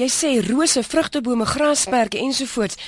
jy sê rose, vrugtebome, grasperke ensovoorts.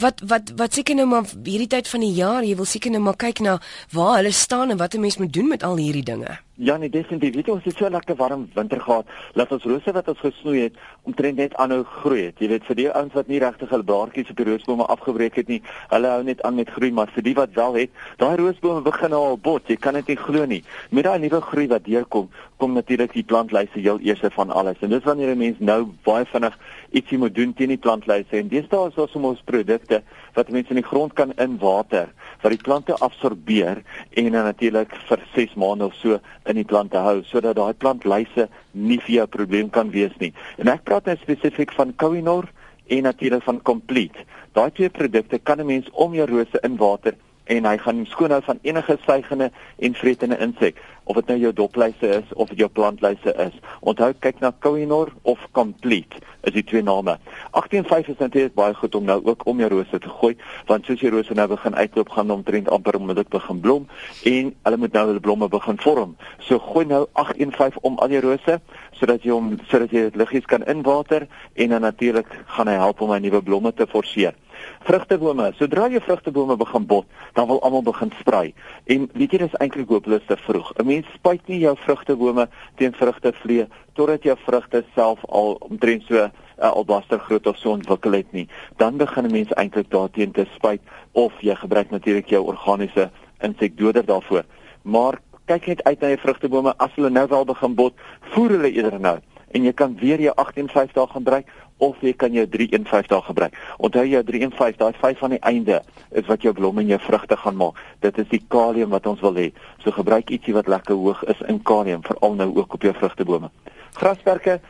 Wat wat wat seker nou maar hierdie tyd van die jaar, jy wil seker nou maar kyk na waar hulle staan en wat 'n mens moet doen met al hierdie dinge. Ja, nee, definitief. Weet jy, ons het so lekker warm winter gehad. Laat ons rose wat ons gesnoei het, omtrent net aanhou groei het. Jy weet, vir die ouens wat nie regtig hulle blaartjies op die roosbome afgebreek het nie, hulle hou net aan met groei, maar vir die wat wel het, daai roosbome begin al bot. Jy kan dit nie glo nie. Met daai nuwe groei wat deurkom, kom natuurlik die plantlyse heel eers van alles. En dis wanneer 'n mens nou baie vinnig ietsie moet doen teen die plantlyse. En deesdae is daar soms produkte wat mense in die grond kan in water wat die plante absorbeer en dan natuurlik vir 6 maande of so in die plante hou sodat daai plantlyse nie vir jou probleem kan wees nie. En ek praat nou spesifiek van Kohinoor en natuurlik van Complete. Daai twee produkte kan 'n mens om jou rose in water en hy gaan skoon hou van enige suigende en vretende insek of dit nou jou dopluise is of dit jou plantluise is. Onthou kyk na Kohinoor of Complete is die twee name. 185 is natuurlik baie goed om nou ook om jou rose te gooi want soos jy rose nou begin uitloop gaan omtrent amper om dit begin blom en hulle moet nou hulle blomme begin vorm. So gooi nou 815 om al jou rose sodat jy hom sodat jy dit liggies kan inwater en dan natuurlik gaan hy help om 'n nuwe blomme te forceer. Vrugtebome, sodra jy vrugtebome begin bot, dan wil almal begin sprei. En weet jy dis eintlik hopeloos te vroeg. 'n Mens spuit nie jou vrugtebome teen vrugtevlee totdat jou vrugte self al omtrent so uh, albaster groot of so ontwikkel het nie. Dan begin 'n mens eintlik daarteen te spuit of jy gebruik natuurlik jou organiese insekdoder daarvoor. Maar kyk net uit na jou vrugtebome as hulle nou wel begin bot, voer hulle eerder nou en jy kan weer jou 58 dae gebruik of jy kan jou 315 dae gebruik. Onthou jou 315, daai 5 aan die einde is wat jou blomme en jou vrugte gaan maak. Dit is die kalium wat ons wil hê. So gebruik ietsie wat lekker hoog is in kalium, veral nou ook op jou vrugtebome. Grasperke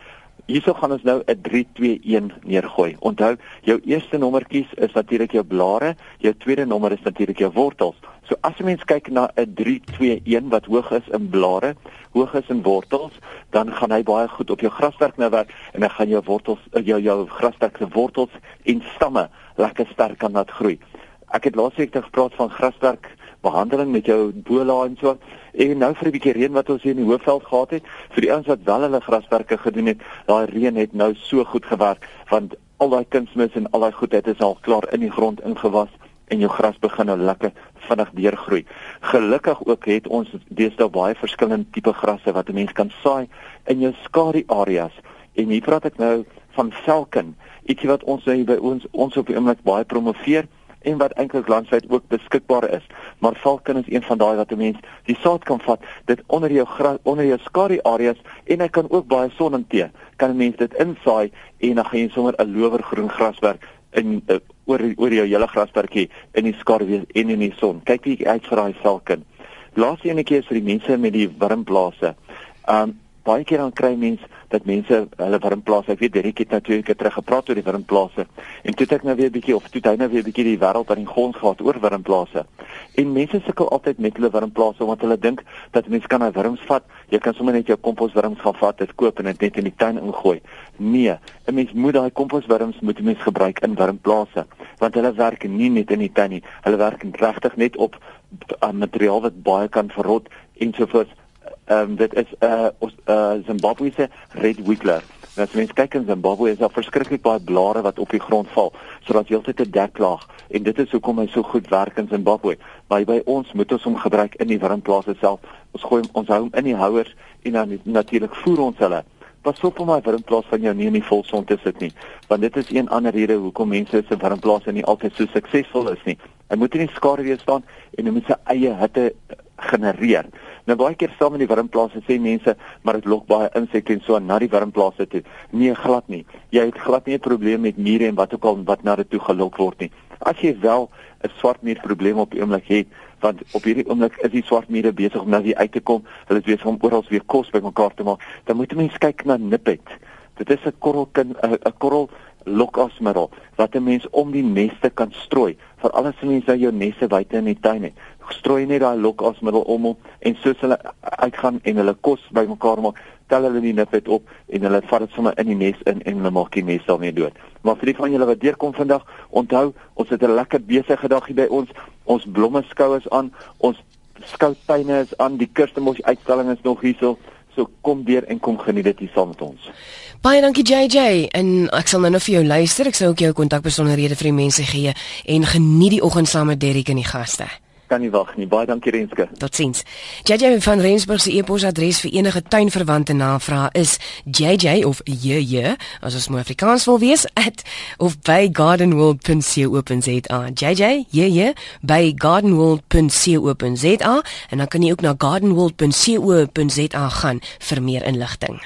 Hierso gaan ons nou 'n 321 neergooi. Onthou, jou eerste nommertjies is natuurlik jou blare, jou tweede nommer is natuurlik jou wortels. So as 'n mens kyk na 'n 321 wat hoog is in blare, hoog is in wortels, dan gaan hy baie goed op jou graswerk nou werk en dan gaan jou wortels eh, jou jou graswerk se wortels en stamme lekker sterk kan laat groei. Ek het laasweek gepraat van graswerk behandeling met jou bola en so. En nou vir 'n bietjie reën wat ons hier in die hoofveld gehad het, vir die ouens wat wel hulle grasperke gedoen het, daai reën het nou so goed gewerk want al daai kunsmis en al daai goedheid is al klaar in die grond ingewas en jou gras begin nou lekker vinnig deurgroei. Gelukkig ook het ons deesdae baie verskillende tipe grasse wat 'n mens kan saai in jou skadu areas. En hier praat ek nou van velken, ietsie wat ons nou by ons ons op die oomblik baie promoveer en wat eintlik landwyd ook beskikbaar is. Maar valken is een van daai wat 'n mens die saad kan vat, dit onder jou onder jou skadu areas en hy kan ook baie son intee. Kan 'n mens dit insaai en dan gaan jy sommer 'n lowergroen graswerk in uh, oor oor jou hele grasperkie in die skadu en in die son. Kyk wie uit vir daai valken. Laaste enetjie is vir die mense met die warmplase. Um baie keer dan kry mense dat mense hulle warmplase, ek weet Derek het natuurlik terug gepraat oor die warmplase. En toe het ek nou weer 'n bietjie of toe hy nou weer 'n bietjie die wêreld aan die grond gehad oor warmplase. En mense sukkel altyd met hulle warmplase omdat hulle dink dat mense kan daai wurms vat. Jy kan sommer net jou komposwurms gaan vat, dit koop en dit net in die tuin ingooi. Nee, 'n mens moet daai komposwurms moet 'n mens gebruik in warmplase, want hulle werk nie net in die tuin nie. Hulle werk regtig net op uh, materiaal wat baie kan verrot en so voort ehm um, dit is 'n uh, uh, Zimbabwe se red wiggler. Nou as mens kyk in Zimbabwe is daar verskriklik baie blare wat op die grond val, sodat jy altyd 'n deklaag en dit is hoekom hy so goed werk in Zimbabwe. Maar by ons moet ons hom gebruik in die warmplase self. Ons gooi ons hou hom in die houers en dan natuurlik voer ons hulle. Pas op om my warmplaas van jou nie in die volson te sit nie, want dit is een ander rede hoekom mense se warmplase nie altyd so suksesvol is nie. Hy moet in die skaduwee staan en hy moet sy eie hitte genereer. Nou baie keer saam in die warmplase sê mense, maar dit lok baie insekte en so na die warmplase toe. Nee, glad nie. Jy het glad nie 'n probleem met mure en wat ook al wat na dit toe gelok word nie. As jy wel 'n swart muur probleem op die oomblik het, want op hierdie oomblik is die swart mure besig om nou weer uit te kom, hulle is besig om oral weer kos bymekaar te maak, dan moet jy mens kyk na nippet. Dit is 'n korrelkind 'n korrel lokasmiddel wat 'n mens om die neste kan strooi vir alles wat mense nou jou neste buite in die tuin het. Strooi net daai lokasmiddel om hom en soos hulle uitgaan en hulle kos bymekaar maak, tel hulle die nipet op en hulle vat dit sommer in die nes in en hulle maak die nes daarmee dood. Maar vir die van julle wat deurkom vandag, onthou, ons het 'n lekker besige dag hier by ons. Ons blomme skou is aan, ons skoutuine is aan, die Kirstenbosch uitstalling is nog hierso. So kom weer en kom geniet dit hier saam met ons. Baie dankie JJ en ek sal nou nou vir jou luister. Ek sou ook jou kontakbesonderhede vir die mense gee en geniet die oggend saam met Derrick en die gaste. Kan nie wag nie. Baie dankie Renske. Totsiens. JJ van Rensburg se e-posadres vir enige tuinverwante navrae is JJ of JJ as ons mooi Afrikaans wil wees at of by gardenworld.co.za. JJ JJ by gardenworld.co.za en dan kan jy ook na gardenworld.co.za gaan vir meer inligting.